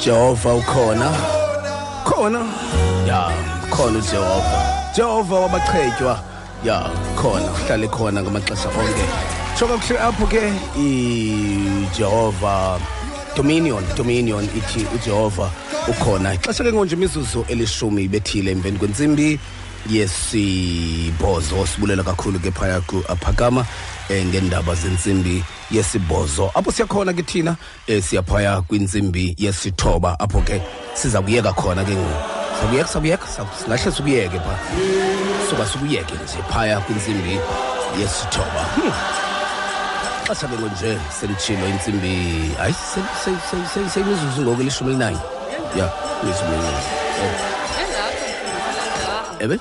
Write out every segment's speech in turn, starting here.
Jehova ukhona? Khona. Ya khona uJehova. Jehova wabachetywa ya khona uhlale khona ngamaxesha onke. Shoka kuhle apho ke. iJehova Dominion Dominion ithi uJehova ukhona. Ixesha ke ngonje imizuzu elishumi bethile emveni kwentsimbi yesibhozo sibulela kakhulu ke phaya ku-aphakama eh ngendaba zentsimbi yesibhozo. Apho siyakhona ke thina eh siyaphaya kwintsimbi yesithoba. Apho ke siza kuyeka khona ke ngoku. Sakuyeka sakuyeka singahle sikuyeke pha. Suka sikuyeke nje phaya kwintsimbi yesithoba. Hmm. xesha ke nje selitshilo intsimbi hayi seyimizuzu ngoku elishumi elinanye ya imizuzu elinanye hayi.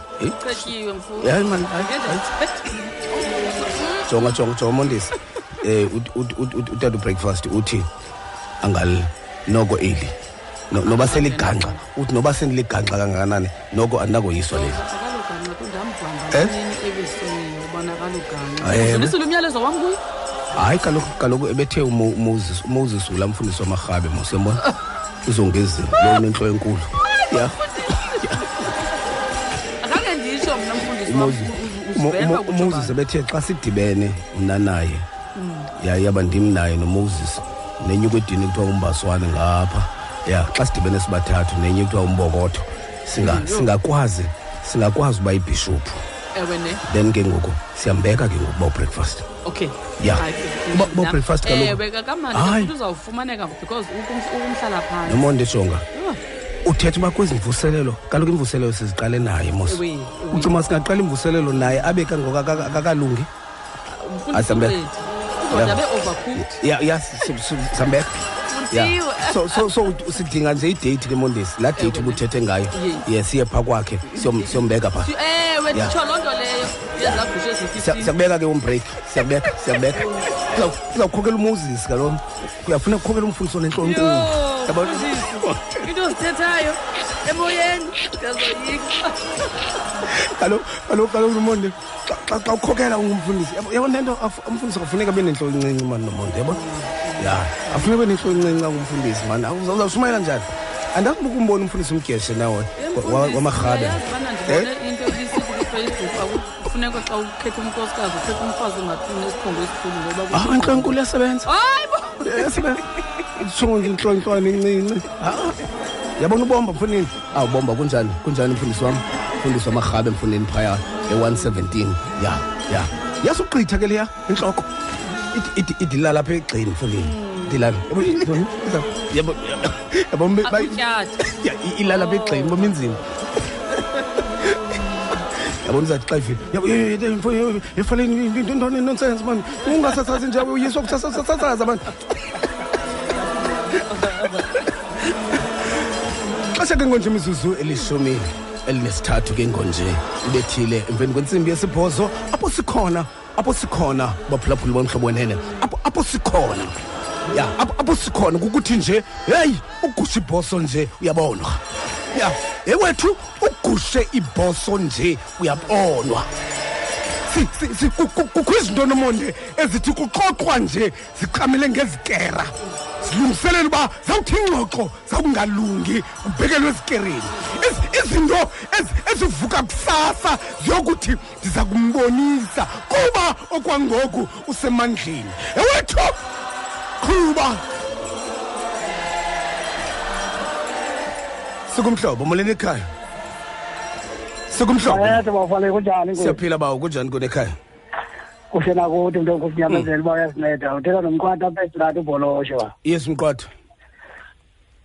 Jonga jonga jonga mondisi eh utata breakfast uthi angal noko eli. No- noba seliganxa uthi noba sendiliganxa kangakanani noko andinakoyiswa leli. Eh? Eh, ndisile umyalezo wam kuyo hayi kaloku kaloku ebethe uMo- moses umoses ulaa mfundisi wamarhabe mos uyambona uzongezini lo unentloko enkulu. Ya. Akhange nditsho mna mfundisi wam Moses- Mo- uziveza Mo- ukutsho moses ebethe xa sidibene mna naye. yaye yaba ndim naye nomoses nenye ukwedini kuthiwa umbaswane ngapha. Ya xa sidibene sibathathu nenye kuthiwa umbokotho. Singa- singakwazi singakwazi uba ibhishophu ewe ne. Then ke ngoku siyambeka ke ngoku uba ubreakfast okay. Ya. Hayi, Uba- uba nam- breakfast kaloku- ewe kakamandi Hayi. futhi uzawufumaneka because ukum- ukumhlala phantsi. Nomonde jonga Ah, uthetha uba kwezi mvuselelo kaloku imvuselelo siziqale naye mos ewe, ewe. ucima singaqala imvuselelo naye abe kangoku akaka- akakalungi Mfundisi uzodabe yeah, ya ya Yeah. so so so sidinga nje idate ke mondesi la date ubuthethe ngayo. Yes siye pha kwakhe siyombeka pha. Ewe nditsho loo nto leyo. Siyakubeka ke umbreak siyakubeka siyakubeka. Uzawukhokela umoses kalo uyafuna kukhokela umfundiso nentlonto into zithethayo emoyeni uyazoyika kaloku kaloku kaloku nomonde xa ukhokela ungumfundisi yabona le nto umfundisi akufuneka abe nentloko encinci mani nomonde yabona ya afuneka abe nentloko encinci xa ngumfundisi mani uzawushumayela njani? Andakubuka umbona umfundisi umgeshe nawona wamarhabe funeka iyasebenza hayi incinci. Ah yabona ubomba mfundini aw bomba kunjani kunjani mfundisi wam mfundisi wamarhabe emfundeni phaya e-117 ya ya yase ke leya intloko idila lapha egxini mfundini dilalailala apha egxini bominzima yabona uzathi xa ifile efanele intoni nonsense mani ungasasazi nje uyiswa kusasasaza abantu xesha ke ngonje imizuzu elishumi elinesithathu ke ngonje ibethile emveni kwentsimbi yesibhozo. Apho sikhona apho sikhona baphulaphuli bomhlobo wenene. Apho apho sikhona. Ya apho apho sikhona kukuthi nje heyi ugusha ibhoso nje uyabonwa. Ya ewethu ugushe ibhoso nje uyabonwa. Si- si- si- ku- ku- kukho izinto nomonde ezithi kuxoxwa nje ziqamele ngezikera. Zilungiselela uba zawuthi ingxoxo zawungalungi ubhekelwe ezikereni Iz- izinto ezi- ezivuka kusasa ziyokuthi ndiza kumbonisa kuba okwangoku usemandleni ewethu qhuba sikumhlobo moleni ekhaya sikumhlobo Ayethe bawufale kunjani nkosi? siyaphila bawo kunjani kuni Kuhle nakuthi mntu kusinyamezela uba uyasinceda. Uthetha nomqwatha apha estrato ubholosho. yes mqwatha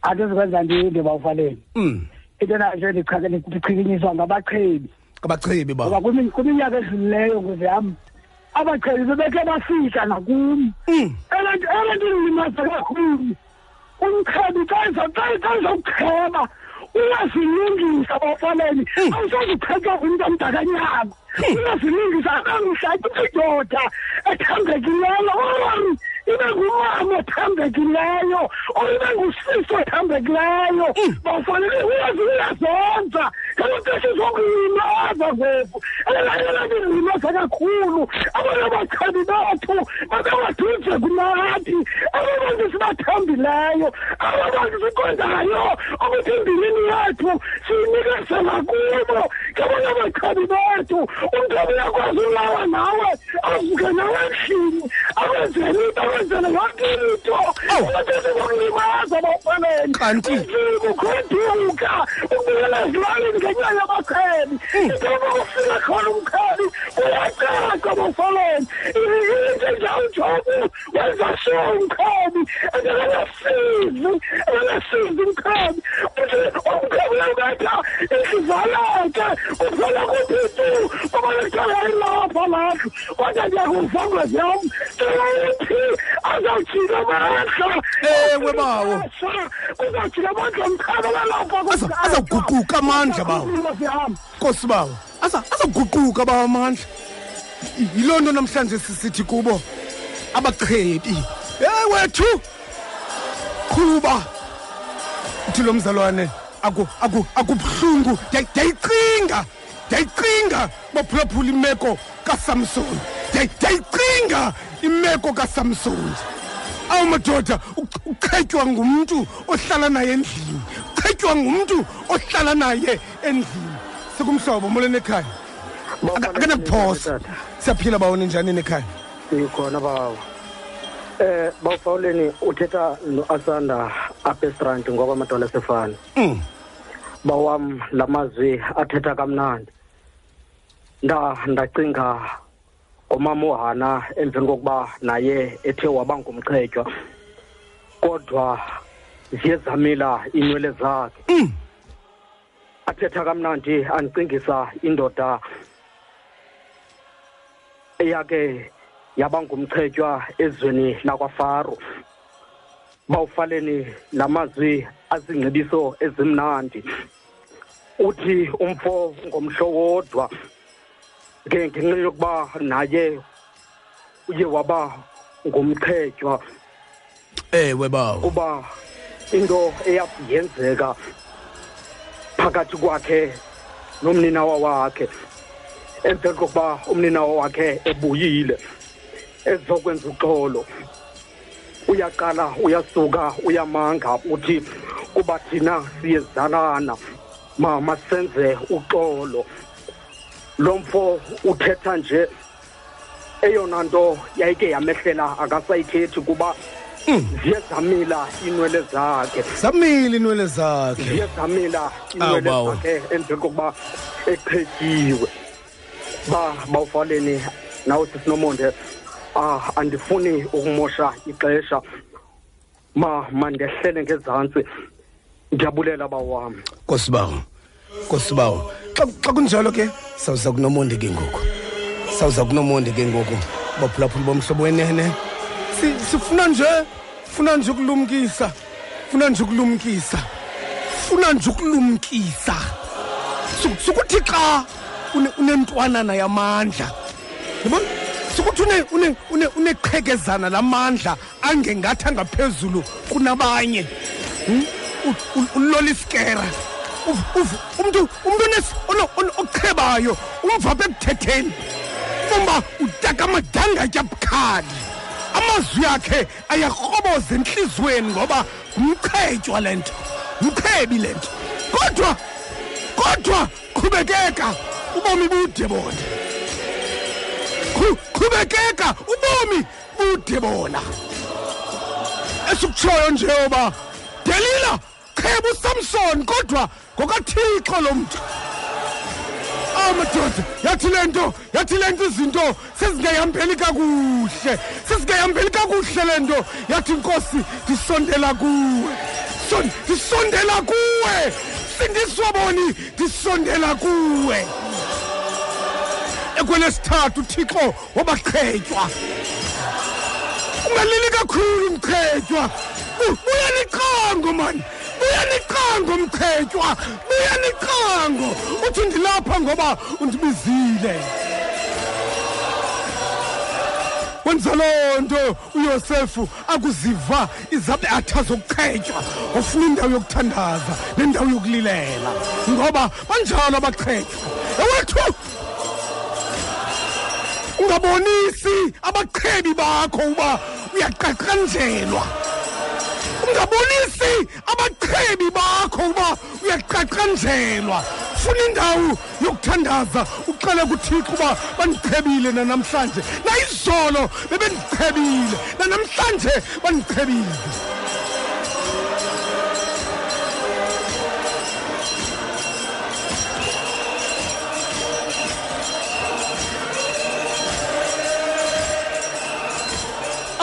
Athi sikwenza ndinde bawufaleni. mm Into nayo ndichake ndichikinyiswa ngabachebi. abachebi Ngoba ba kwimi- kwiminyaka edlulileyo yam abachebi bebekhe bafika nakum. Mm. Elanto elanto ilimaza kakhulu. Umchebi xa ezawucheba uyazilungisa bawufaleni. Awusozuchethwa ngumntu omdakanyana. Uyazilungisa angamhlathi indoda ethambekileyo or ibe ngumama othambekileyo or ibe ngusisi othambekileyo bawufanele uyazi uyazonza ngabaqeshiswa ngulaza kwethu. Elayelake ngulaza kakhulu. Abanye abachabi bethu makangadunje kunathi. Ababantu sibathambileyo ababantu sikwenzayo ukuthi imbilini yethu siyinikesela kubo ngabanye abachabi bethu umntu uyakwazi ulawa nawe avuke nawe endlini akwenzele into wenzele yonke into abasezikulibazabafana kanti. ezilalini ngenxa kufika khona uyacaca into njawujobu uthi tu ngoba lento kodwa azawujika amandla? Ewe bawo. uzawujika amandla azawuguquka amandla bawo. nkosi bawo azawuguquka bawo amandla. Yiloo nto namhlanje sisithi kubo abaqhebi. Eyi wethu qhuba. Uthilo mzalwane akubuhlungu. Ndiyayicinga ndiyayicinga baphulaphula imeko kasamson ndiyayicinga imeko kasamsoni awu madoda uq- uqhetywa ngumntu ohlala naye endlini. Uqhetywa ngumntu ohlala naye endlini. Sikumhlobo molweni ekhaya akanakuphosa. siyaphila bawoni njani nekhaya? Ikhona bawo. Eh bawufawuleni uthetha noasanda apha esranti ngoba amadola asefana. Mm. bawam la mazwi athetha kamnandi. Nda ndacinga ngomama uhana emveni kokuba naye ethe waba ngumchetywa kodwa ziye zamila iinwele zakhe. Mm. athetha kamnandi andicingisa indoda eyake yaba ngumchetywa ezweni lakwafaro. Bawufaleni la mazwi azingcebiso ezimnandi. Uthi umfo ngomhlo wodwa nge- ngenxa yokuba naye uye waba ngumchetywa ewe bawo kuba into eyenzeka phakathi kwakhe nomninawa wakhe emveni kokuba umninawa wakhe ebuyile ezokwenza uxolo. Uyaqala uyasuka uyamanga uthi kuba thina siyezalana ma masenze uxolo. Lo mfo uthetha nje. Eyona nto yayike yamehlela akasayithethi kuba ziye zamila iinwele zakhe. Zamile iinwele zakhe. Ziye zamila iinwele zakhe emveni kokuba eqhetyiwe ba bawufaleni nawe sisinomonde ah andifuni ukumosha ixesha. Ma mandehlele ngezantsi. Ndiyabulela bawam. Nkosi bawo nkosi bawo xa xa kunjalo ke? Sawuza kunomonde ke ngoku. Sawuza kunomonde ke ngoku. Baphulaphula bomhlobo wenene. Si- sifuna nje funa nje ukulumkisa. Funa nje ukulumkisa. Funa nje ukulumkisa. Su- sukuthi xa une- unentwanana yamandla. Yabona sukuthi une- une- une- uneqhekezana lamandla angengathi angaphezulu kunabanye. Hmm? U- u- uloliskera Uv- uv- umntu umntu ones- ono- ono- oqhebayo umva apha ekuthetheni. Umba utaka amadangatya bukhali amazwi akhe ayakroboza entliziyweni ngoba ngumqhetywa le nto ngumqhebi le nto. Kodwa kodwa qhubekeka ubomi bude bona. Qhu- qhubekeka ubomi bude bona. Esikutshoyo nje yoba delila qheba usamson kodwa ngokathixo lo mntu. Aw madoda yathi le nto yathi le nto izinto sezingayihambeli kakuhle sezingayihambeli kakuhle le nto. Yathi nkosi ndisondela kuwe Son- ndisondela kuwe sindiswa boni ndisondela kuwe. Ekwelesithathu uthixo wabaqhetywa. Ungalili kakhulu mqhetywa Bu- buya niqango mani buya niqango mqhetywa buya niqango uthi ndilapha ngoba undibizile. Wenza loo nto uyosefu akuziva izabe athazokuchetywa ofuna indawo yokuthandaza nendawo yokulilela. Ngoba banjalo abachetywa ewethu! Ungabonisi abaqhebi bakho uba uyaqaqanjelwa. Ungabonisi abaqhebi bakho uba uyaqaqanjelwa. Funa indawo yokuthandaza uxele kuthixo uba bandichebile nanamhlanje. Nayizolo bebendichebile nanamhlanje bandichebile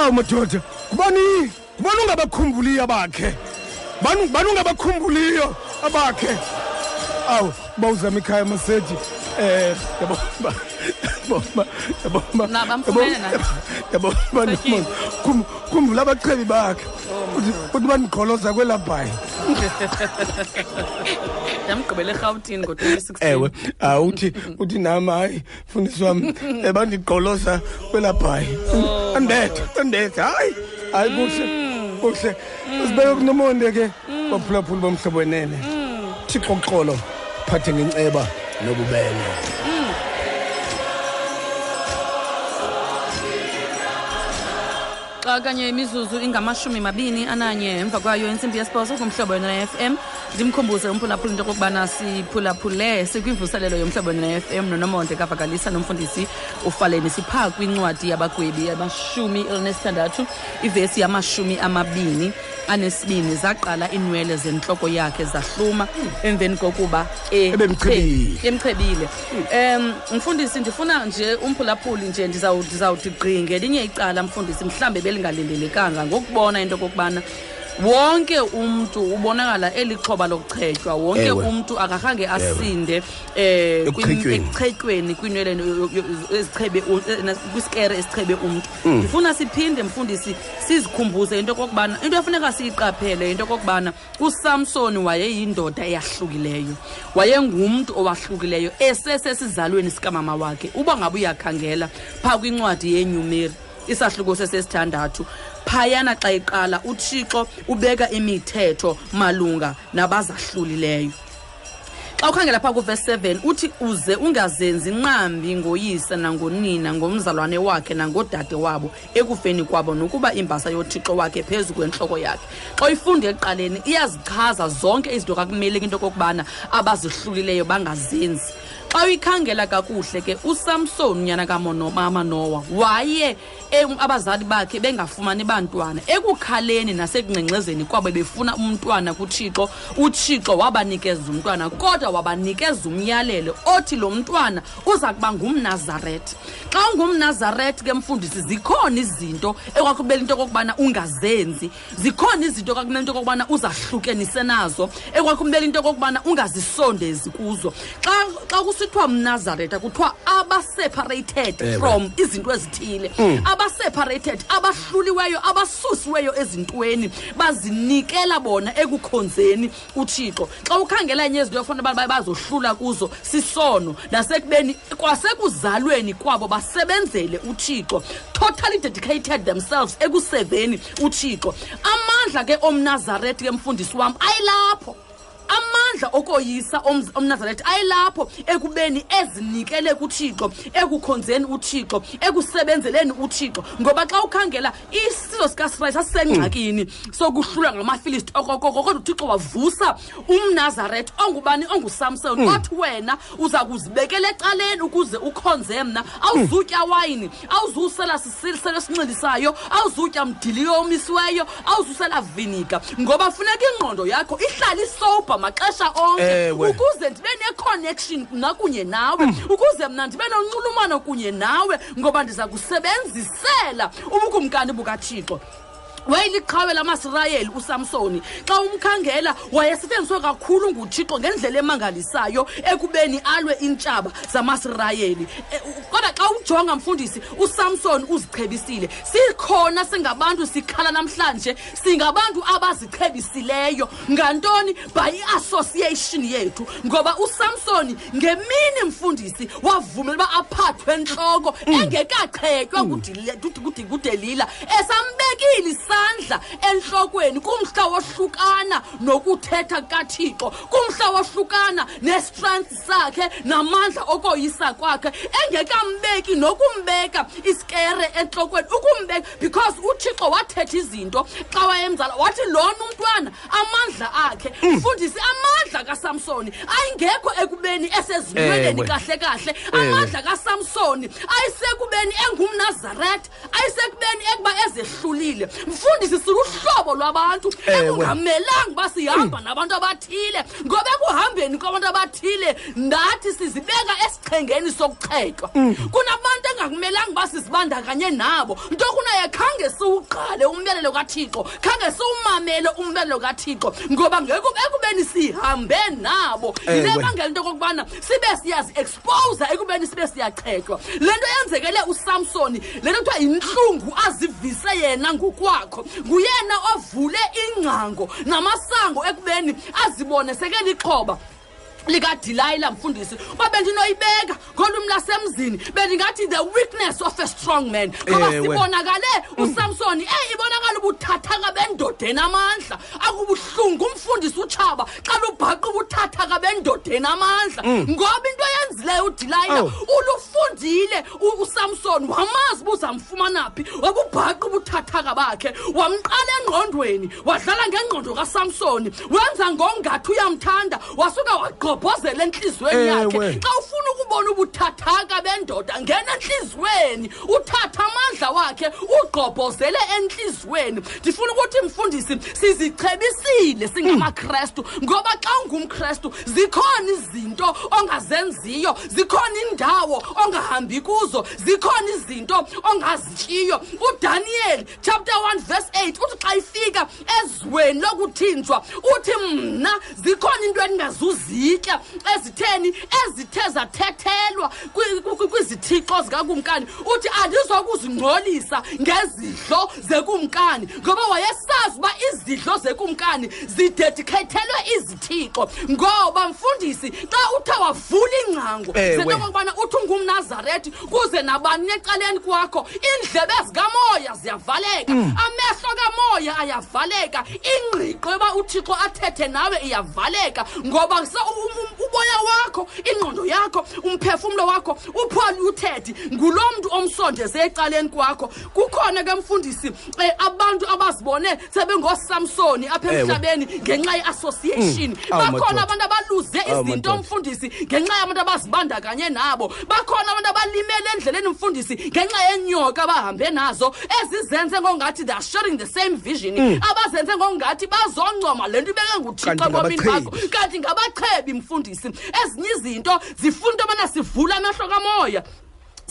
awu madoda kubani kubona ungabakhumbuliyo abakhe banungabakhumbuliyo abakhe awu uba uzama ikhaya maseji eh, um khumbula abachebi bakhe. Uthi bandigqoloza kwelabhayi. Ndamgqibela ngo-2016 ewe uthi uthi nam hayi fundisi wam eh, bandigqoloza kwelabhayi. Andethe andethe hayi hayi kuhle. Kuhle usibeke kunomonde ke baphulaphula bomhlobo wenene thixo xolo phathe ngenceba nobubele. Xa kanye imizuzu ingamashumi mabini ananye. Emva kwayo intsimbi yesibhozo kumhlobo wena ne-fm ndimkhumbuze umphulaphula into okokubana siphulaphule sikwimvuselelo yomhlobo wena ne-fm nonomonde kavakalisa nomfundisi ufaleni sipha kwincwadi yabagwebi yamashumi elinesithandathu ivesi yamashumi amabini anesibini zaqala iinwele zentloko yakhe zahluma emveni kokuba e- emchebile um mfundisi ndifuna nje umphulaphuli nje ndizawuthi gqi ngelinye icala mfundisi mhlawumbi belingalindelekanga ngokubona into okokubana wonke umntu ubonakala elixhoba lokuchetywa. Wonke umntu akakhange asinde eh Ekuchetyweni. yo- ezichebe eh, kwisikere esichebe umntu. Ndifuna siphinde mfundisi sizikhumbuze into okokubana into efuneka siyiqaphele into okokubana usamsoni wayeyindoda eyahlukileyo. Wayengumntu owahlukileyo esesesizalweni sikamama wakhe. Uba ngabe uyakhangela phaa kwincwadi yenyumeri isahluko sesesithandathu. Phayana xa iqala uthixo ubeka imithetho malunga nabazahlulileyo. Xa ukhangela phaa kuvesi 7 uthi uze ungazenzi nqambi ngoyise nangonina ngomzalwane wakhe nangodade wabo ekufeni kwabo nokuba imbasa yothixo wakhe phezu kwentloko yakhe. Xa uyifunde ekuqaleni iyazichaza zonke izinto kakumeleki into okokubana abazihlulileyo bangazenzi xa uyikhangela kakuhle ke usamson unyana kamama waye abazali bakhe bengafumani bantwana. Ekukhaleni nasekungxengxezeni kwabo befuna umntwana kuthixo uthixo wabanikeza umntwana kodwa wabanikeza umyalelo othi lo mntwana uza kuba ngumnazaretha xa ungumnazaretha ke mfundisi zikhona izinto ekwakubela into okokubana ungazenzi. Zikhona izinto ekwakumele into okokubana uzahlukenise nazo ekwakumele into okokubana ungazisondezi kuzo. Xa xa kusithiwa mnazaretha kuthiwa abaseparated Ewe. from izinto ezithile. Abaseparated abahluliweyo abasusiweyo ezintweni. Bazinikela bona ekukhonzeni uthixo. Xa ukhangela enye izinto efuna uba bazohlula kuzo sisono. Nasekubeni kwasekuzalweni kwabo basebenzele uthixo. Totally dedicated themselves ekuseveni uthixo. Amandla ke omnazareti ke mfundisi wam ayilapho amandla okoyisa omnazaretha ayilapho ekubeni ezinikele kuthixo ekukhonzeni uthixo ekusebenzeleni uthixo. Ngoba xa ukhangela isizwe sikasirayi sasisengxakini sokuhlulwa ngamafilisti. Okokoko kodwa uthixo wavusa umnazaretha ongubani? Ongusamson othi wena uza kuzibekela ecaleni ukuze ukhonze mna. Awuzutya wayini? Awuzusela siselo esinxilisayo awuzutya mdiliyo omisiweyo awuzusela vinika ngoba funeka ingqondo yakho ihlale isobha maxesha onke. Ukuze ndibe ne-connection nakunye nawe ukuze mna ndibe nonxulumano kunye nawe ngoba ndiza kusebenzisela ubukumkani bukathixo wayeliqhawe lamasirayeli usamsoni. Xa umkhangela wayesetyenziswe kakhulu nguthixo ngendlela emangalisayo ekubeni alwe iintshaba zamasirayeli. E, kodwa xa ujonga mfundisi usamsoni uzichebisile. Sikhona singabantu sikhala namhlanje singabantu abazichebisileyo. Ngantoni? By i-association yethu. Ngoba usamsoni ngemini mfundisi wavumela uba aphathwe entloko engekaqhetywa kudelila esambekile isandla entlokweni kumhla wohlukana nokuthetha kathixo kumhla wohlukana nestrength sakhe namandla okoyisa kwakhe engekambeki nokumbeka isikere entlokweni ukumbeka because uthixo wathetha izinto xa wayemzala wathi lona umntwana amandla akhe mfundisi amandla kasamsoni ayingekho ekubeni esezilweleni Ewe. kahle kahle amandla kasamsoni ayisekubeni engumnazaretha ayisekubeni ekuba ezehlulile mfundisi siluhlobo lwabantu. Ekungamelanga uba sihamba nabantu abathile. Ngoba ekuhambeni kwabantu abathile ndathi sizibeka esichengeni sokuchetywa kunabantu engakumelanga uba sizibandakanye nabo. Nto kunaye khange siwuqale umyalelo kathixo. Khange siwumamele umyalelo kathixo. Ngoba ekubeni sihambe nabo. Yile bangela into okokubana sibe siyazi-exposa ekubeni sibe siyachetywa le nto yenzekele usamsoni le nto kuthiwa yintlungu azivise yena ngokwakho nguyena ovule ingcango namasango ekubeni azibone sekelixhoba likadilayila mfundisi uba bendinoyibeka ngolwimi lasemzini bendingathi the weakness of a strong man. Ngoba sibonakale usamsoni eyi ibonakala ubuthathaka bendodeni amandla. Akubuhlungu umfundisi utshaba xa lubhaqa ubuthathaka bendodeni amandla. Ngoba into yenzileyo udilayila ulufundile usamson wamazi uba uzamfumana phi? Wabubhaqa ubuthathaka bakhe wamqala engqondweni wadlala ngengqondo kasamsoni wenza ngongathi uyamthanda wasuka wagqobhozela entliziyweni yakhe. Xa ufuna ukubona ubuthathaka bendoda ngena entliziyweni uthatha amandla wakhe ugqobhozele entliziyweni ndifuna ukuthi mfundisi sizichebisile singamakrestu ngoba xa ungumkrestu zikhona izinto ongazenziyo zikhona indawo ongahambi kuzo zikhona izinto ongazityiyo udaniyeli chapter 1 verse 8 uthi xa ifika ezweni lokuthinjwa uthi mna zikhona into endingazuzitya ezitheni ezithe zathethelwa kwi- kwi- kwizithixo zikakumkani. Uthi andizokuzingcolisa ngezidlo zekumkani ngoba wayesazi uba izidlo zekumkani zidedikhethelwe izithixo. Ngoba mfundisi xa uthe wavula ingcango Ewe. okokubana uthi ungumnazarethi kuze nabani ecaleni kwakho iindlebe zikamoya ziyavaleka amehlo kamoya ayavaleka ingqiqo yoba uthixo athethe nawe iyavaleka ngoba uboya wakho ingqondo yakho umphefumlo wakho upholi uthethe ngulo mntu omsondeze ecaleni kwakho. Kukhona ke mfundisi um abantu abazibone sebengoosamsoni apha emhlabeni ngenxa ye-association. Bakhona abantu abaluze izinto omfundisi mfundisi ngenxa yabantu abazibandakanye nabo. Bakhona abantu abalimele endleleni mfundisi ngenxa yenyoka abahambe nazo ezizenze ngongathi theyare sharing the same vision. Abazenze ngongathi bazoncoma le nto ibeke nguthixo ebomini bakho. Kanti ngabachebi mfundisi. Ezinye izinto zifuna into yobana sivule amehlo kamoya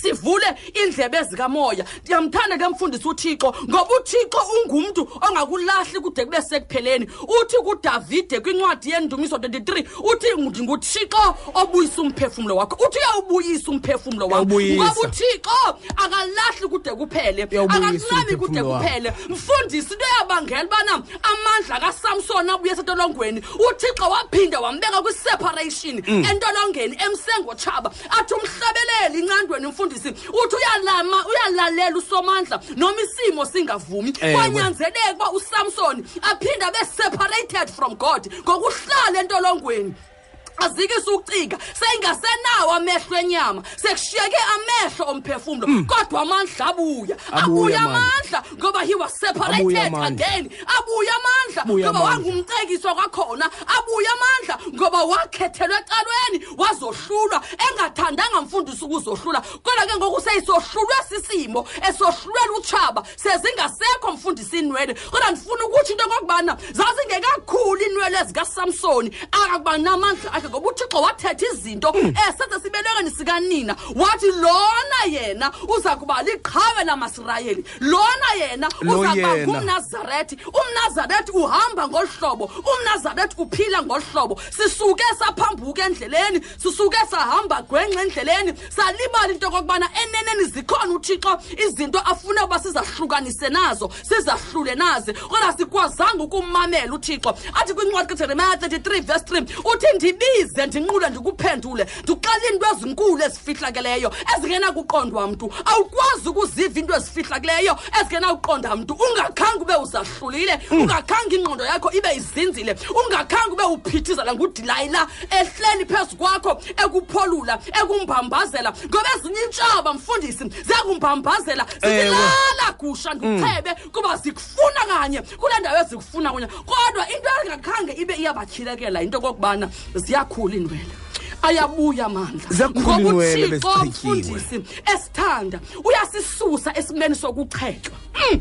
sivule indlebe zikamoya. Ndiyamthanda ke mfundisi uthixo ngoba uthixo ungumntu ongakulahli kude kube sekupheleni. Uthi kudavide kwincwadi yendumiso 23 uthi ndinguthixo obuyisa umphefumlo wakho uthi uyawubuyisa umphefumlo wakho ngoba uthixo akalahli kude kuphele akancami kude kuphele. Mfundisi into yabangela ubana amandla kasamson abuye esentolongweni uthixo waphinda wambeka kwi-separation entolongeni emsengotshaba athi umhlabeleli incandweni mfundisi uthi uyalama uyalalela usomandla noma isimo singavumi. Kwanyanzeleka uba usamsoni aphinde abe separated from god ngokuhlala entolongweni. Azikise ukucika seyingasenawo amehlo enyama sekushiyeke amehlo omphefumlo kodwa amandla abuya. Abuya amandla. ngoba he was separated again. Abuya amandla ngoba wangumcekiswa kwakhona. Abuya amandla. Ngoba wakhethelwe ecalweni wazohlulwa. Engathandanga mfundisi ukuzohlula. Kodwa ke ngoku seyisohlulwe sisimo esohlulwela utshaba sezingasekho mfundisi iinwele kodwa ndifuna ukuthi into okokubana zazingekakhulu iinwele zikasamsoni akakuba namandla akhe ngoba uthixo wathetha izinto eseze sibelekweni sikanina. Wathi lona yena uza kuba liqhawe lamasirayeli. Lona yena Lo uzakuba ngumnazarethi. Umnazarethi uhamba ngolu hlobo umnazarethi uphila ngolu hlobo sisuke saphambuka endleleni. Sisuke sahamba gwenxa endleleni. Salibala into yokokubana eneneni zikhona uthixo izinto afuna uba sizahlukanise nazo sizahlule nazi. Kodwa sikwazanga ukummamela uthixo. Athi kwincwadi kajeremaya 33 verse 3 uthi ndibize ndinqule ndikuphendule ndikuxelela into ezinkulu ezifihlakeleyo ezingenakuqondwa mntu awukwazi ukuziva into ezifihlakileyo ezingenakuqonda mntu. Ungakhange ube uzahlulile ungakhange ingqondo yakho ibe izinzile ungakhange ube uphithizela ngudilayila ehleli phezu kwakho ekupholula ekumbambazela. Ngoba ezinye intshaba mfundisi ziyakumbambazela. Zilala gusha ndichebe kuba zikufuna kanye. Kule ndawo ezikufuna kunye kodwa into engakhange ibe iyabatyhilekela into okokubana ziyakhula iinwele. Ayabuya mandla Ziyakhula Ngoba iinwele uThixo, bezichetyiwe. mfundisi esithanda uyasisusa esimeni sokuchetywa Mm.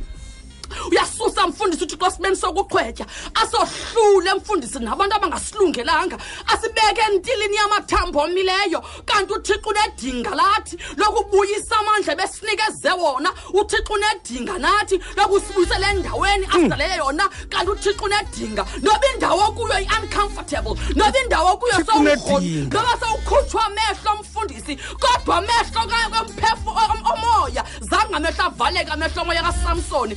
Uyasusa mfundisi uthixo simeni sokuqhwetya asohlule mfundisi nabantu abangasilungelanga asibeke entilini yamathambo omileyo. Kanti uthixo unedinga lathi lokubuyisa amandla besinikeze wona. Uthixo unedinga nathi lokusibuyisela endaweni asidalele yona. Kanti uthixo unedinga noba indawo kuyo i-uncomfortable noba indawo kuyo noba sowukhutshwa amehlo mfundisi kodwa amehlo kwemphefo omoya zange amehlo avaleka amehlo omoya kasamsoni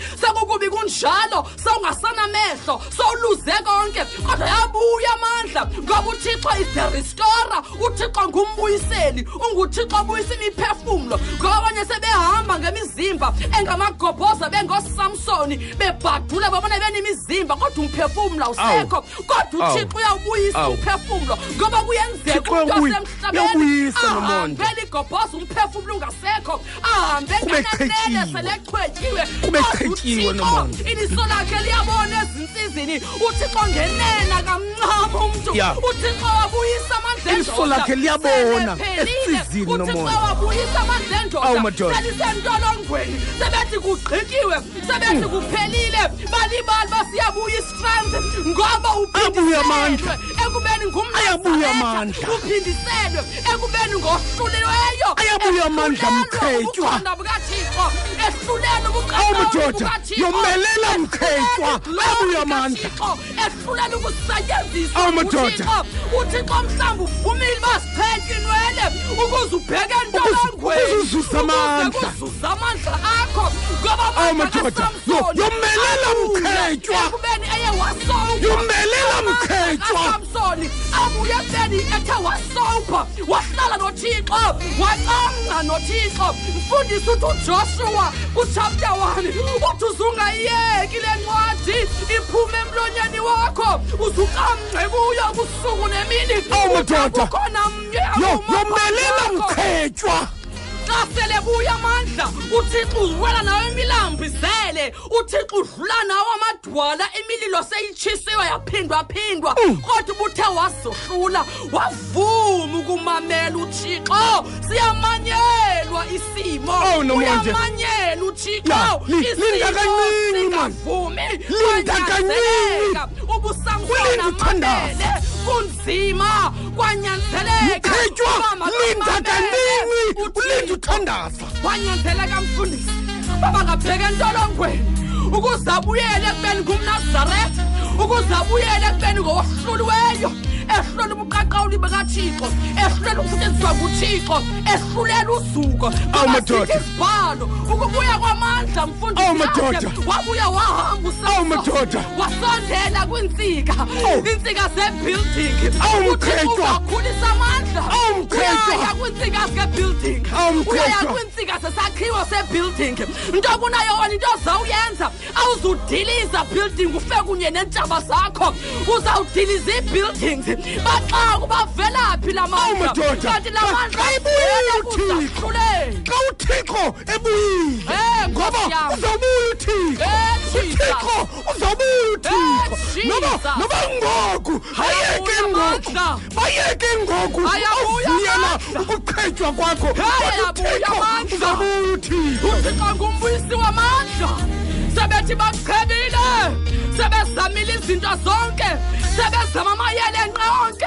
sekukubi kunjalo sewungasanamehlo sowuluze konke. Kodwa yabuya amandla ngoba uthixo is the restorer. Uthixo ngumbuyiseli unguthixo obuyisa imiphefumlo ngoba abanye sebehamba ngemizimba engamagobhoza bengosamsoni bebhadula babona benemizimba kodwa umphefumlo awusekho. Kodwa uthixo uyawubuyisa Awu. umphefumlo ngoba kuyenzeka umntu uyabuyi- wasemhlabeni uyawubuyisa igobhoza umphefumlo ungasekho. Ahambe chetyiwe. selechwetyiwe Kodwa uThixo, nomonde. iliso lakhe liyabona ezinsizini uthixo ngenena kamncama umntu uthixo wabuyisa amandla Iliso lakhe liyabona esizini nomonde. wabuyisa amandla endoda madoda. selisentolongweni sebethi kugqityiwe sebethi kuphelile balibali basiyabuya istrength ngoba Ayabuya amandla. ekubeni ngumnayabuya amandla. uphindiselwe ekubeni ngohlulelweyo ayabuya amandla mkhetywa umdoda oh, yomelela mkhetywa abuya amandla. ehlulela ukusetyenziswa oh, umdoda uthixo mhlawumbi uphumile uba siphetye inwele ukuze ubheke ntolangweniuzuza amandla. amandla akho. Ngobaomadoda oh, yomelela mkhetywa yomelela mkhetywa Mkhetshwa. kaSamsoni abuye ekubeni ethe wasowupha wahlala nothixo wacamca nothixo mfundisi uthi ujoshua kuchapter 1 uthi uzungayiyeki le ncwadi iphume emlonyeni wakho uzucamce kuyo kusuku nemini Awu, madoda. kukhona mnye Yo- awumaphakathi yomelela wakho. Xa sele buya amandla uthixo uwela nawo imilambizele uthixo udlula nawo amadwala. Imililo seyitshisiwe yaphindwaphindwa. Kodwa ubuthe wazohlula wavuma ukumamela uthixo. Siyamanyelwa isimo. Awu, Nomonde. uyamanyelwa uthixo. Ya, li- isimo linda kancinci, man. singavumi. Linda kwanyanzeleka. Ubusamsona Kulinda uthandaza. amamele kunzima. Kwanyanzeleka. Ulinda uthandaza kwanyanzeleka mfundisi baba ngabheka entolongweni. Ukuze abuyele ekubeni ngumnazaretha ukuze abuyele ekubeni ngowohluliweyo ehlulela umqaqawulo bekathixo ehlulela ukusetyenziswa nguthixo ehlulela uzuko awumadoda isibhalo ukubuya kwamandla mfundisi wabuya wahamba usawumadoda wasondela kwintsika iintsika zebuilding. Awumqhetywakhulisa amandla. Awumqhetywa kwiintsika zikebuilding uyaya kwiintsika zesakhiwo sebuilding into kunayona into zawuyenza awuzudiliza building ufe kunye neentshaba zakho. Uzawudiliza ii-buildings baxaku bavelaphi lamantlaqanti xa uthixo. ebuyile. Ngoba uzobuya uthixo. Uzobuya uthixo. Noba ngoku bayeke ngoku. bayeke ngoku. Uziyela ukuqhetywa kwakho. Kodwa uthixo uzobuya uthixo. Uthixo ngumbuyisi wamandla sebethi bakuchebile sebezamile izinto zonke sebezama amayele nqa onke.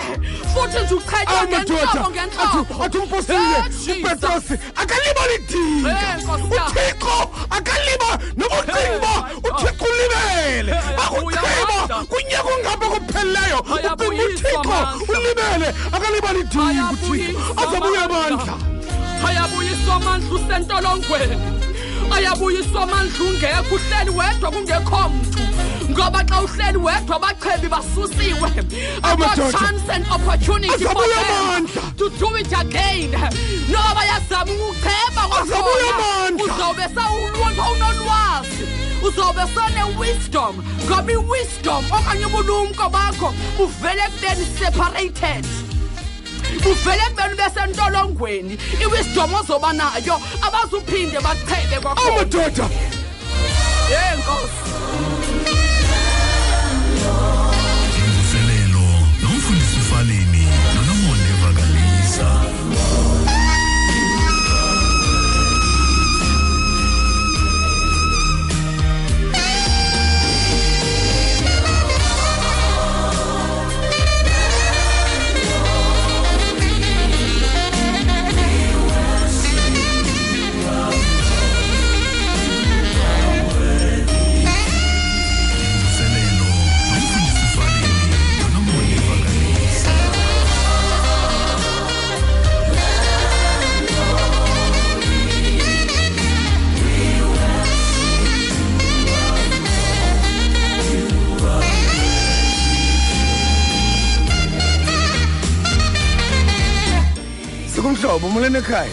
Futhi nje uchetywa ngentlobo ngentloboathi umposile eh, upetrosi akalibali dika eh, uthixo akaliba nobucingo eh, uthixo ulibele. Akucheba kunyeka ungapha kupheleleyo ucinga uthixo ulibele. Akaliba dika uthixo azabuya amandla ayabuyiswa amandla usentolongweni. Ayabuyiswa amandla ungekho uhleli wedwa kungekho mntu ngoba xa uhleli wedwa abachebi basusiwe Amadoda. chance and opportunity for Azabuya them amandla. to do it again noba yazama ukucheba Azabuya amandla. uzawube sawunolwazi uzawube sone-wisdom ngoba i-wisdom okanye ubulumko bakho buvele ekubeni separated uvele kubeni besentolongweni iwisdom ozoba nayo abazuphinde bachebe kwakhona. Amadoda yenkosi umuleni ekhaya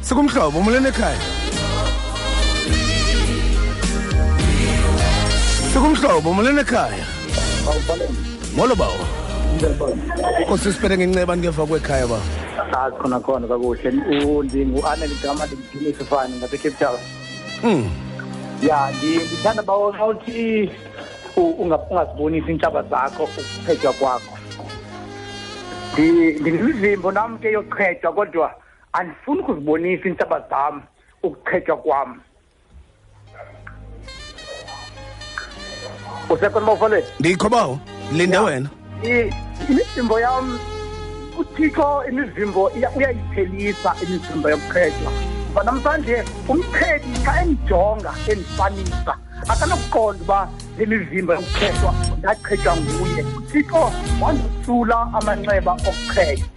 sikumhlobo umuleni ekhaya sikumhlobo umuleni ekhaya molo bawo kosisipele ngenceba ngeva kwekhaya ba. Khona khona kakuhle. U- ndi- ngu-anel igama ndimphilisa fani ngasecape town. Mm. ya ndi- ndithanda bawo xa uthi ungazibonisi iintshaba zakho ukuqhetywa kwakho ndinemivimbo nam ke yokuqhetywa kodwa andifuni ukuzibonisa iintshaba zam ukuqhetywa kwam. Usekhona bawufoleni ndikho bawo. Linde Ya. wena. I- imivimbo yam uthixo imivimbo iya- uyayiphelisa imivimbo yokuqhetywa ngoba namhlanje umqhedi xa endijonga endifanisa akanokuqonda uba le mivimbo yokuqhetywa ndaqhetywa nguye. Uthixo wandisula amanxeba okuqhetywa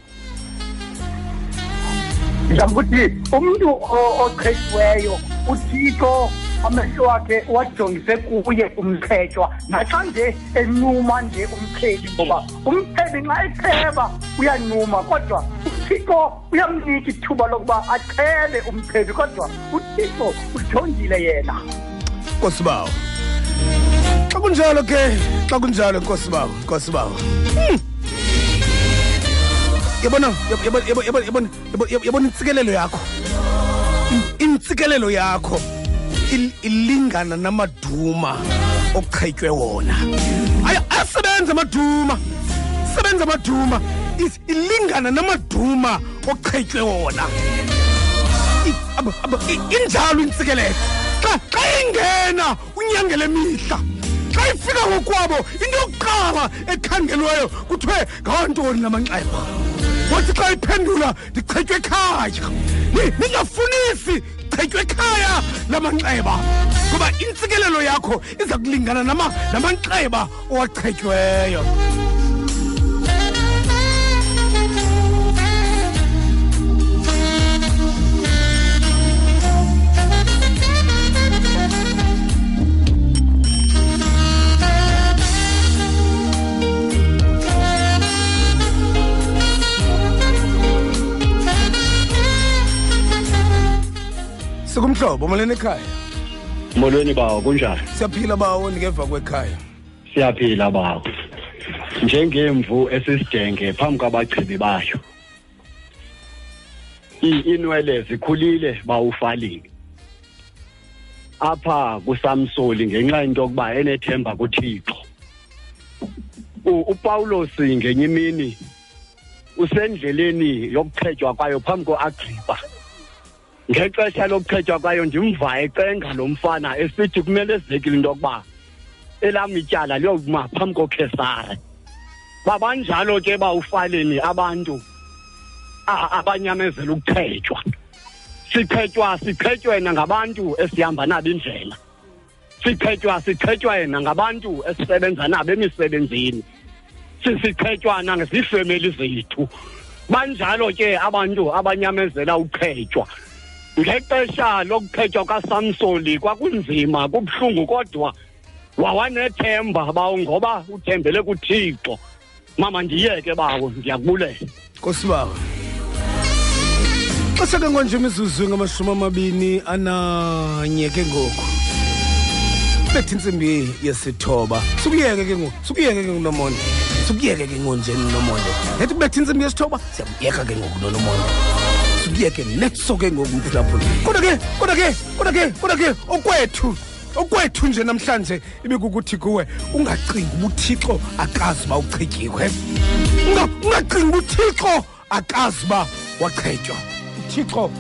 ndizama ukuthi umntu o- oqhetyiweyo uthixo amehlo wakhe wajongise kuye umqhetywa naxa nje enuma nje umqheli ngoba umqheli nxa echeba uyanuma kodwa uthixo uyamnika ithuba lokuba achele umqheli kodwa uthixo ujongile yena. Nkosi bawo. Xa kunjalo ke xa kunjalo nkosi bawo nkosi bawo. Hmm. yabona yabona yabona yabona yabona yabona intsikelelo yakho. In- intsikelelo yakho il- ilingana namaduma oqhetywe wona. Aya- ayasebenza amaduma sebenza amaduma. Is- ilingana namaduma oqhetywe wona. I- aba- aba- i- injalo intsikelelo. Xa xa ingena unyangele mihla xa ifika ngokwabo into yokuqala ekhangelweyo kuthiwe ngawantoni lamanxeba wathi xa iphendula ndichetywe ekhaya. Ni- ningafunisi chetywe ekhaya lamanxeba ngoba intsikelelo yakho iza kulingana nama- namanxeba owachetyweyo sikumhlobo molweni ekhaya? Molweni bawo kunjani? Siyaphila bawo ndingeva kwekhaya. Siyaphila bawo. Njengemvu esisidenge phambi kwabachibi bayo. I- inwele zikhulile bawufalini apha kusamsoli ngenxa yento yokuba enethemba kuthixo. Upawulos ngenye imini usendleleni yokuchetywa kwayo phambi koagripa. Ngexesha lokuchetywa kwayo ndimva ecenga lo mfana esithi kumele ezekile into yokuba elam ityala liyokuma phambi kokhesare babanjalo ke bawufaleni abantu abanyamezela ukuchetywa sichetywa sichetywe nangabantu esihamba nabo indlela. Siqhetywa siqhetywa yena ngabantu esisebenza nabo emisebenzini. Sisiqhetywa nangeziifemeli zethu. Banjalo ke abantu abanyamezela uqhetywa ngexesha lokuqhetywa kasamsoni kwakunzima kubuhlungu kodwa wawanethemba bawo ngoba uthembele kuthixo. Mama ndiyeke bawo ndiyakubulela. Nkosi bawo xesha ke ngonje imizuzu ngamashumi amabini ananye ke ngoku bethi intsimbi yesithoba. Sukuyeke ke ngoku sukuyeke ke ngunomonde. Sukuyeke ke ngonjeni nomonde nethi kubetha intsimbi yesithoba siyakuyeka ke ngoku nonomonde. Sukuyeke netso ke ngoku mphulaphula kodwa ke kodwa ke kodwa ke kodwa ke okwethu okwethu nje namhlanje ibikukuthi kuwe ungacingi uba uthixo akazi uba uchityiwe Unga- ungacingi uba uthixo akazi uba waqhetywa. Uthixo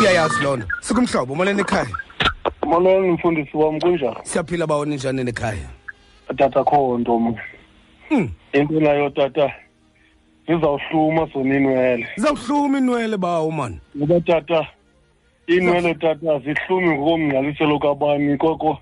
uyayazi loo nto. Sikumhlobo umaleni ekhaya? Molweni mfundisi wam kunjani? Siyaphila bawoni njani nekhaya tata kho nto mna Mm. into nayo tata zizawuhluma zona iinwele zizawuhluma inwele bawo mani ngoba tata iinwele tata zihlumi ngokomngqaliselo kabani koko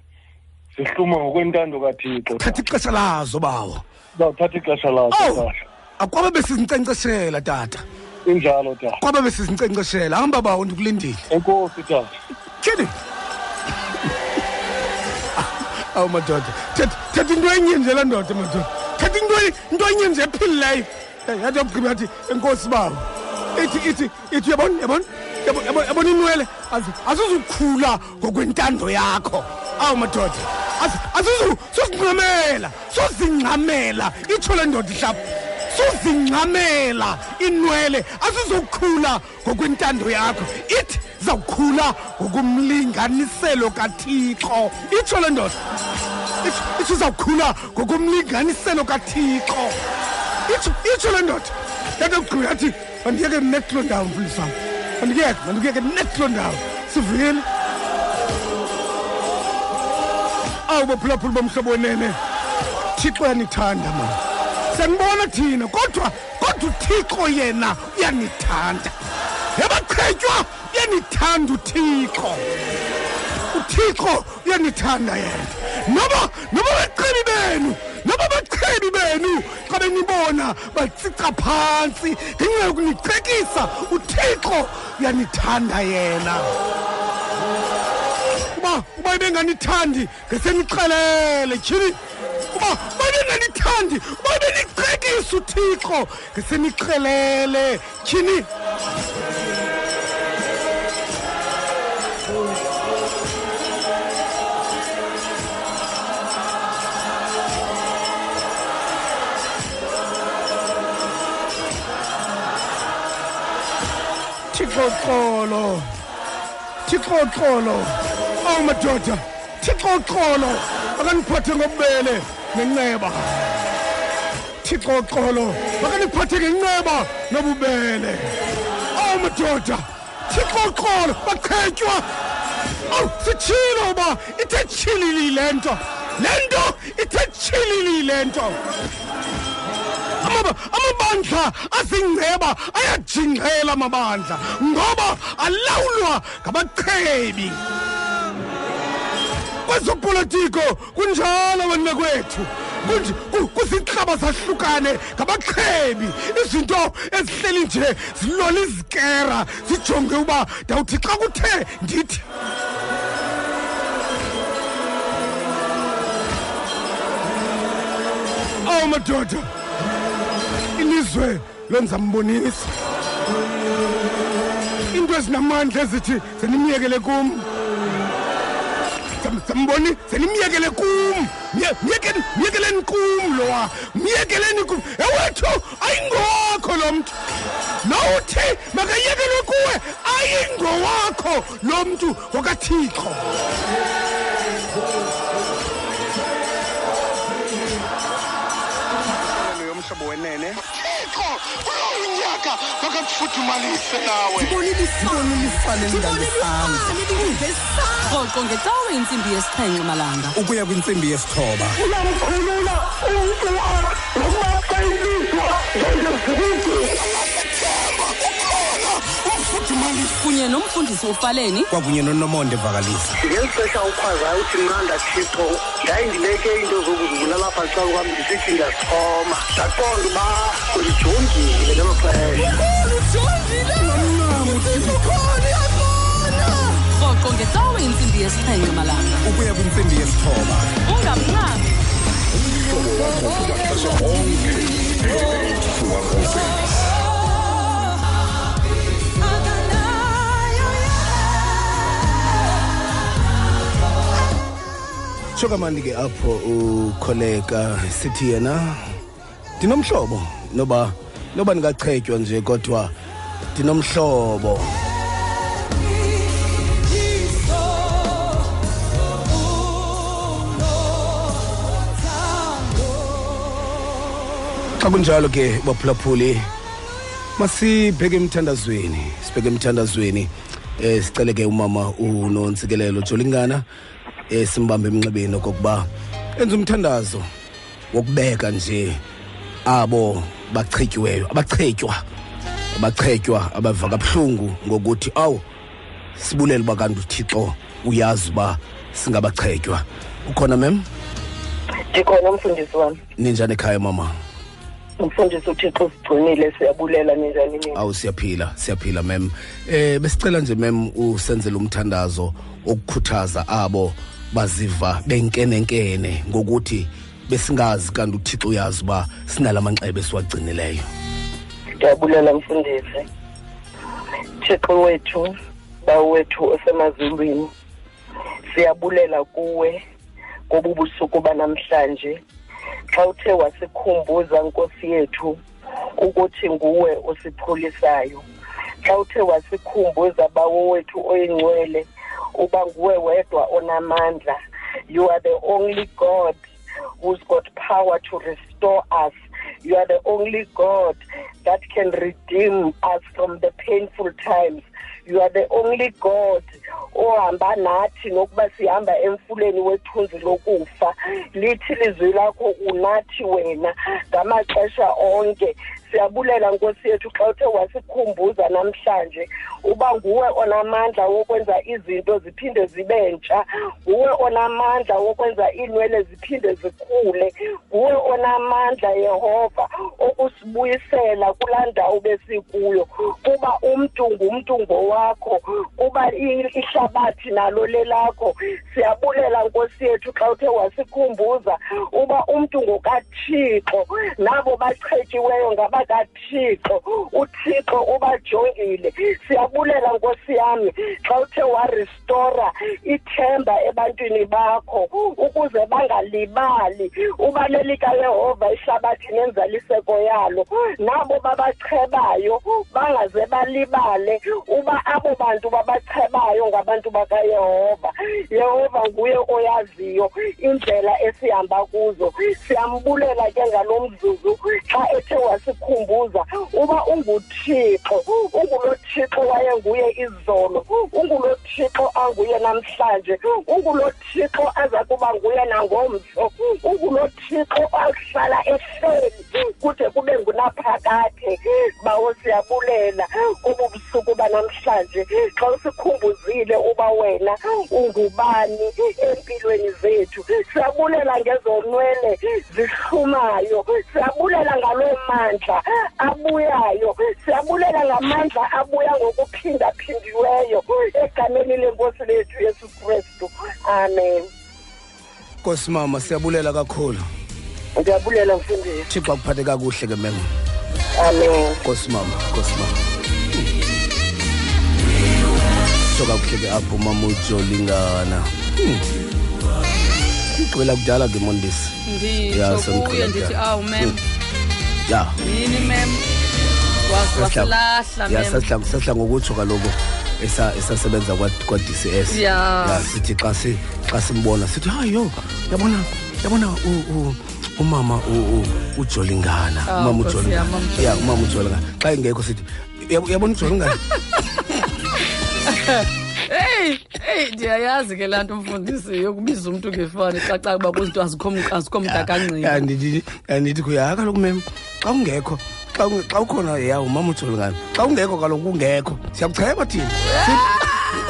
zihluma ngokwentando kathixo thatha ixesha lazo bawo. Zawuthatha ixesha lazo owu tata. Akwabe besizinkcenkceshela tata. Injalo tata. Kwabe besizinkcenkceshela. Hamba bawo ndikulindile. Enkosi tata. Tyhini? Awu madoda. Thetha thetha into enye nje la ndoda madoda. Thetha into enye- into enye nje ephilileyo Eh, yathi yokugqiba yathi enkosi bawo. Ithi ithi ithi uyabona yabona yabo- yabo- yabona inwele. Azi- azizukhula ngokwentando yakho. Awu madoda. Azi- azizu sozingqamela sozingqamela itsho le ndoda ihlapha sozingqamela inwele. Azizokhula ngokwentando yakho. Ithi zawukhula ngokomlinganiselo kathixo. Itsho le ndoda. Itsho itsho izawukhula ngokomlinganiselo kathixo. Itsho itsho le ndoda. Yathi kugqiba yathi mandiyeke nekuloo ndawo mfundisi wam. Mandikuyeke mandikuyeke nekuloo ndawo. Sivile? Awu baphulaphula bomhlobo wenene. Thixo uyanithanda mani siyanibona thina kodwa kodwa uthixo yena uyanithanda yabaqhetywa uyanithanda uthixo. Uthixo uyanithanda yena. Noba noba baqhebi benu noba bachebi benu xa benibona batsica phantsi ngenxa yokunicekisa uthixo uyanithanda yena. Uba uba ibenganithandi ngesenixelele tyhini uba uba ibenganithandi uba ibenicekisa uthixo ngesenixelele tyhini thixo xolo thixo xolo awu madoda. Thixo xolo akaniphathe ngobubele nenceba thixo xolo akaniphathe ngenceba nobubele. Awu madoda. Xolo baqhetywa. Awu sitshilo uba ithe tshilili le nto. Le nto ithe tshilili le nto amabandla azingceba ayajingela amabandla ngoba alawulwa ngabaqhebi. Kwezopolitiko kunjalo wena kwethu. Kunj- ku- kuzinhlaba zahlukane ngabaqhebi. Izinto ezihleli nje zilola izikera zijonge uba ndawuthi xa kuthe ndithi awu madoda. Ilizwe lwenzambonisa into ezinamandla ezithi zenimyekele kum. Zamboni zenimyekele kum. Myekeleni kum lowa. Myekeleni kum ewethu ayingowakho lo mntu. Nawuthi makayekelwe kuwe ayingowakho lo mntu ngokathixo kulowo nyaka makakufuthumalise nawe. Rhoqo ngecawe intsimbi yesixhenxe malanga. Ukuya kwintsimbi yesithoba. Uyamkhulula umntu nokuba xa ilizwa ngezikude kunye nomfundisi ufaleni. Kwakunye nonomonde vakalisa ngeli xesha ukhwazayo uthi mnanda thixo yayindileke iinto zokuzibulala apha xa kwam ndisithi ndiyazixhoma ndaqonda uba undijongile ngelo xesha. Rhoqo ngecawe intsimbi yesixhenxe malanga. Ukuya kwintsimbi yesithoba. Ungamnqami shokamani ke apho ukholeka sithi yena ndinomhlobo noba noba ndingachetywa nje kodwa ndinomhlobo. Xa kunjalo ke baphulaphuli masibheke emthandazweni sibheke emthandazweni um sicele ke umama unontsikelelo jolingana eh simbambe emnxebeni okokuba enza umthandazo wokubeka nje abo bachityiweyo abachetywa abachetywa abava kabuhlungu ngokuthi awu sibulele uba kanti uthixo uyazi uba singabachetywa ukhona mem ndikhona umfundisi wam ninjani ekhaya mama? Umfundisi uthixo sigcinile siyabulela ninjani nini awu siyaphila siyaphila mem eh besicela nje mem usenzele umthandazo okukhuthaza abo baziva benkenenkene ngokuthi besingazi kanti uthixo uyazi uba sinalamanxeba esiwagcinileyo. Ndiyabulela mfundisi. Thixo wethu bawo wethu osemazulwini siyabulela kuwe ngobu busuku banamhlanje. Xa uthe wasikhumbuza nkosi yethu ukuthi nguwe osiphulisayo xa uthe wasikhumbuza bawo wethu oyingcwele uba nguwe wedwa onamandla. You are the only god who's got power to restore us. You are the only god that can redeem us from the painful times. You are the only god ohamba nathi nokuba sihamba emfuleni wethunzi lokufa. Lithi lizwi lakho unathi wena ngamaxesha onke siyabulela nkosi yethu xa uthe wasikhumbuza namhlanje uba nguwe onamandla wokwenza izinto ziphinde zibe ntsha nguwe onamandla wokwenza iinwele ziphinde zikhule nguwe onamandla yehova okusibuyisela kulaa ndawo besikuyo. Kuba umntu ngumntu ngowakho kuba ihlabathi nalo lelakho. Siyabulela nkosi yethu xa uthe wasikhumbuza uba umntu ngokathixo nabo bachetyiweyo ngabakathixo uthixo ubajongile. Siyabulela nkosi yami xa uthe warestora ithemba ebantwini bakho ukuze bangalibali uba likayehova ihlabathi nenzaliseko yalo. Nabo babachebayo bangaze balibale uba abo bantu babachebayo ngabantu bakayehova. Yehova nguye oyaziyo indlela esihamba kuzo. Siyambulela ke ngalo mzuzu xa ethe wasikhumbuza uba unguthixo ungulo thixo wayenguye izolo ungulo thixo anguye namhlanje ungulo thixo aza kuba nguye nangomso ungulo thixo ahlala ehleli kude kube ngunaphakade. Bawo siyabulela ubu busuku banamhlanje xa usikhumbuzile uba wena ungubani empilweni zethu siyabulela ngezonwele zihlumayo siyabulela ngaloo mandla abuyayo. Siyabulela ngamandla abuya ngokuphindaphindiweyo egameni lenkosi lethu yesu kristu. Amen. Nkosi mama siyabulela kakhulu. Ndiyabulela mfundisi thixo akuphathe kakuhle ke mema amen. Nkosi mama nkosi mama. So kakuhle ke apho mama ujolingana. Hmm. igqibela kudala ke mondisi. Semqela ndithi awu mem ya. Yini mem. Wasilahla ya sasihla ngokutsho kaloku esa- esasebenza kwa- kwa-dcs Ya. sithi xa si xa simbona sithi hayi yo yabona yabona u- u- umama u- u- ujolingana. Ah, umama ujolingana. Ya umama ujolingana. Xa ingekho sithi yabona yabona ujolingana eyi eyi ndiyayazi ke laa nto mfundisi yokubiza umntu ngefani caca uba kuzinto azikho m- azikho mntu ya akangqina ndithi ya ndithi kuya kaloku mem xa ungekho xa ukhona ya umama ujolingane xa ungekho kaloku kungekho siyakucheba thina.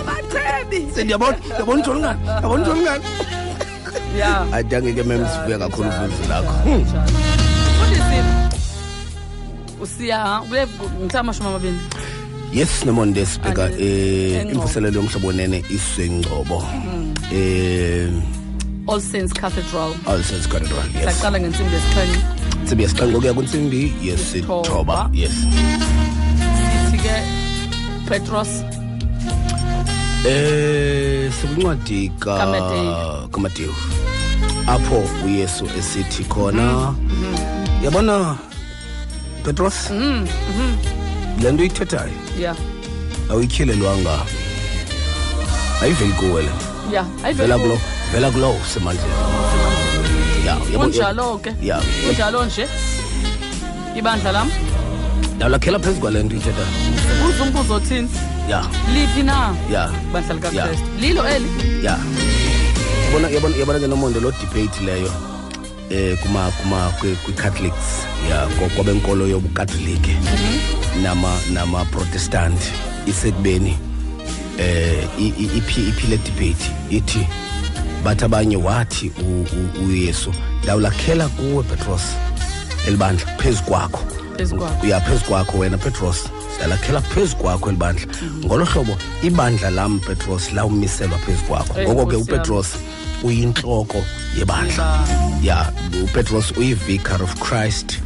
Bachebi sendiyabona ndiyabona ujolingane ndiyabona ujolingane ya. Adangeke mem sivuya kakhulu uvuzi lakho. Hmm. mfundisi usiya mhla amashumi amabini yes nemonde sibheka um eh imvuselelo yomhlobo nene isengcobo um all saints cathedral. All saints cathedral yes. Saqala ngentsimbi yesixhenxe. Ntsimbi yesixhenxe ukuya kwintsimbi yesithoba yes. Sithi ke petros. Eh sikwincwadi ka KaMateyu. apho uyesu esithi khona. Mm-hmm. yabona petros le nto uyithethayo? Ya. Awuyityhelelwanga ayiveli kuwe le. Ya vela kulo vela kulo semandleni ya yabo- kunjalo ke. Kunjalo nje. Ibandla lam. Ndawulakhela phezu kwale nto uyithethayo. Buza umbuzo othini? Ya. Liphi na? Ya. Bandla likakrestu. Lilo eli? Ya. Yabona ke nomonde lo debate leyo eh kuma kuma kwi- kwi-catholics ya kwa- kwabenkolo yobukatolike nama nama protestant isekubeni eh i- i- iphi iphile debate. Ithi bathi abanye wathi u- u- uyesu ndawulakhela kuwe petros elibandla phezu kwakho. Phezu kwakho. ya phezu kwakho wena petros ndalakhela phezu kwakho elibandla. Ngolo hlobo ibandla lam petros lawumiselwa phezu kwakho. Eh, ngoko ke Nkosi yami. upetros uyintloko yebandla. Ya upetros uyi-vicar of christ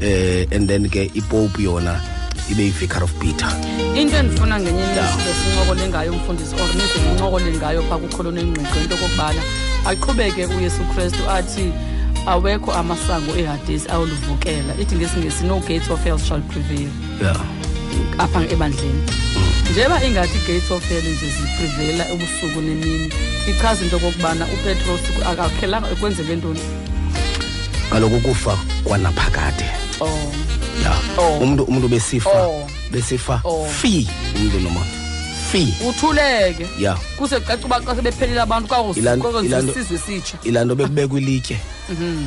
eh and then ke ipope yona ibe yi-vicar of peter. Into endifuna ngenye Ya. imihlo sincokole ngayo umfundisi or nize nincokole ngayo phaa kukholona engqiqo into okokubana aqhubeke uyesu kristu athi awekho amasango ehadesi awoluvukela. Ithi ngesingesi no gates of hell shall prevail. Ya. Apha ebandleni. Njeba ingathi i-gates of hell nje ziprivela ebusuku nemini. Ichaza into okokubana upetros akakhelanga ekwenzeke ntoni? Kaloku ukufa kwanaphakade. Oh. Ya. Oh. umntu umntu besifa Oh. besifa Oh. fi umntu nomonde fi. Uthuleke. Ya. Kuse caca uba xa sebephelile abantu Ilan- ilanto- kwakuzisizwe esitsha. Ilaa nto bekubekwa ilitye.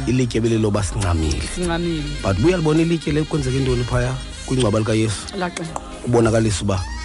Ilitye beliloba sincamile sincamile but buyalibona ilitye le kwenzeka intoni phaya? Kwingcwaba likayesu? Laqingqa kubonakalisa uba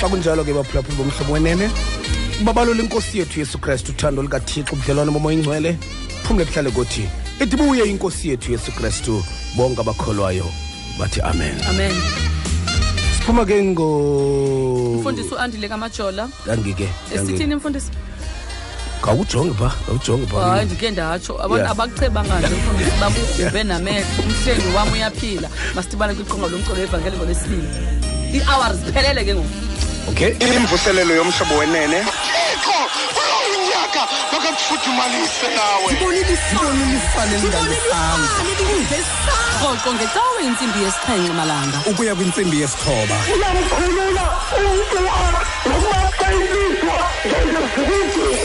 xa kunjalo ke baphulaphula bomhlobo wenene babalo inkosi yethu yesu kristu uthando likathixo ubudlelwane bomoya ingcwele phumle kuhlale kothi ithi buye inkosi yethu yesu kristu bonke abakholwayo bathi amen. Amen. Siphuma ke ngo mfundisi uandile kamajola. Yangike esithini mfundisi? Kawujonge pha khawujonge hayi ndike ndatsho. Abantu Yeah. abakuchebanga nje mfundisi babube namehlo. Umhlengi wam uyaphila. Masidibane kwiqonga lomculo evangeli ngolesibili ii-hours ziphelele ke ngoku okay? Imvuselelo yomhlobo wenene. Thixo unyaka? Makakufuthumalise nawe. Rhoqo ngecawe intsimbi yesixhenxe malanga. Ukuya kwintsimbi yesithoba. Uyamkhulula umntu wakho nokuba xa ilizwa ngeke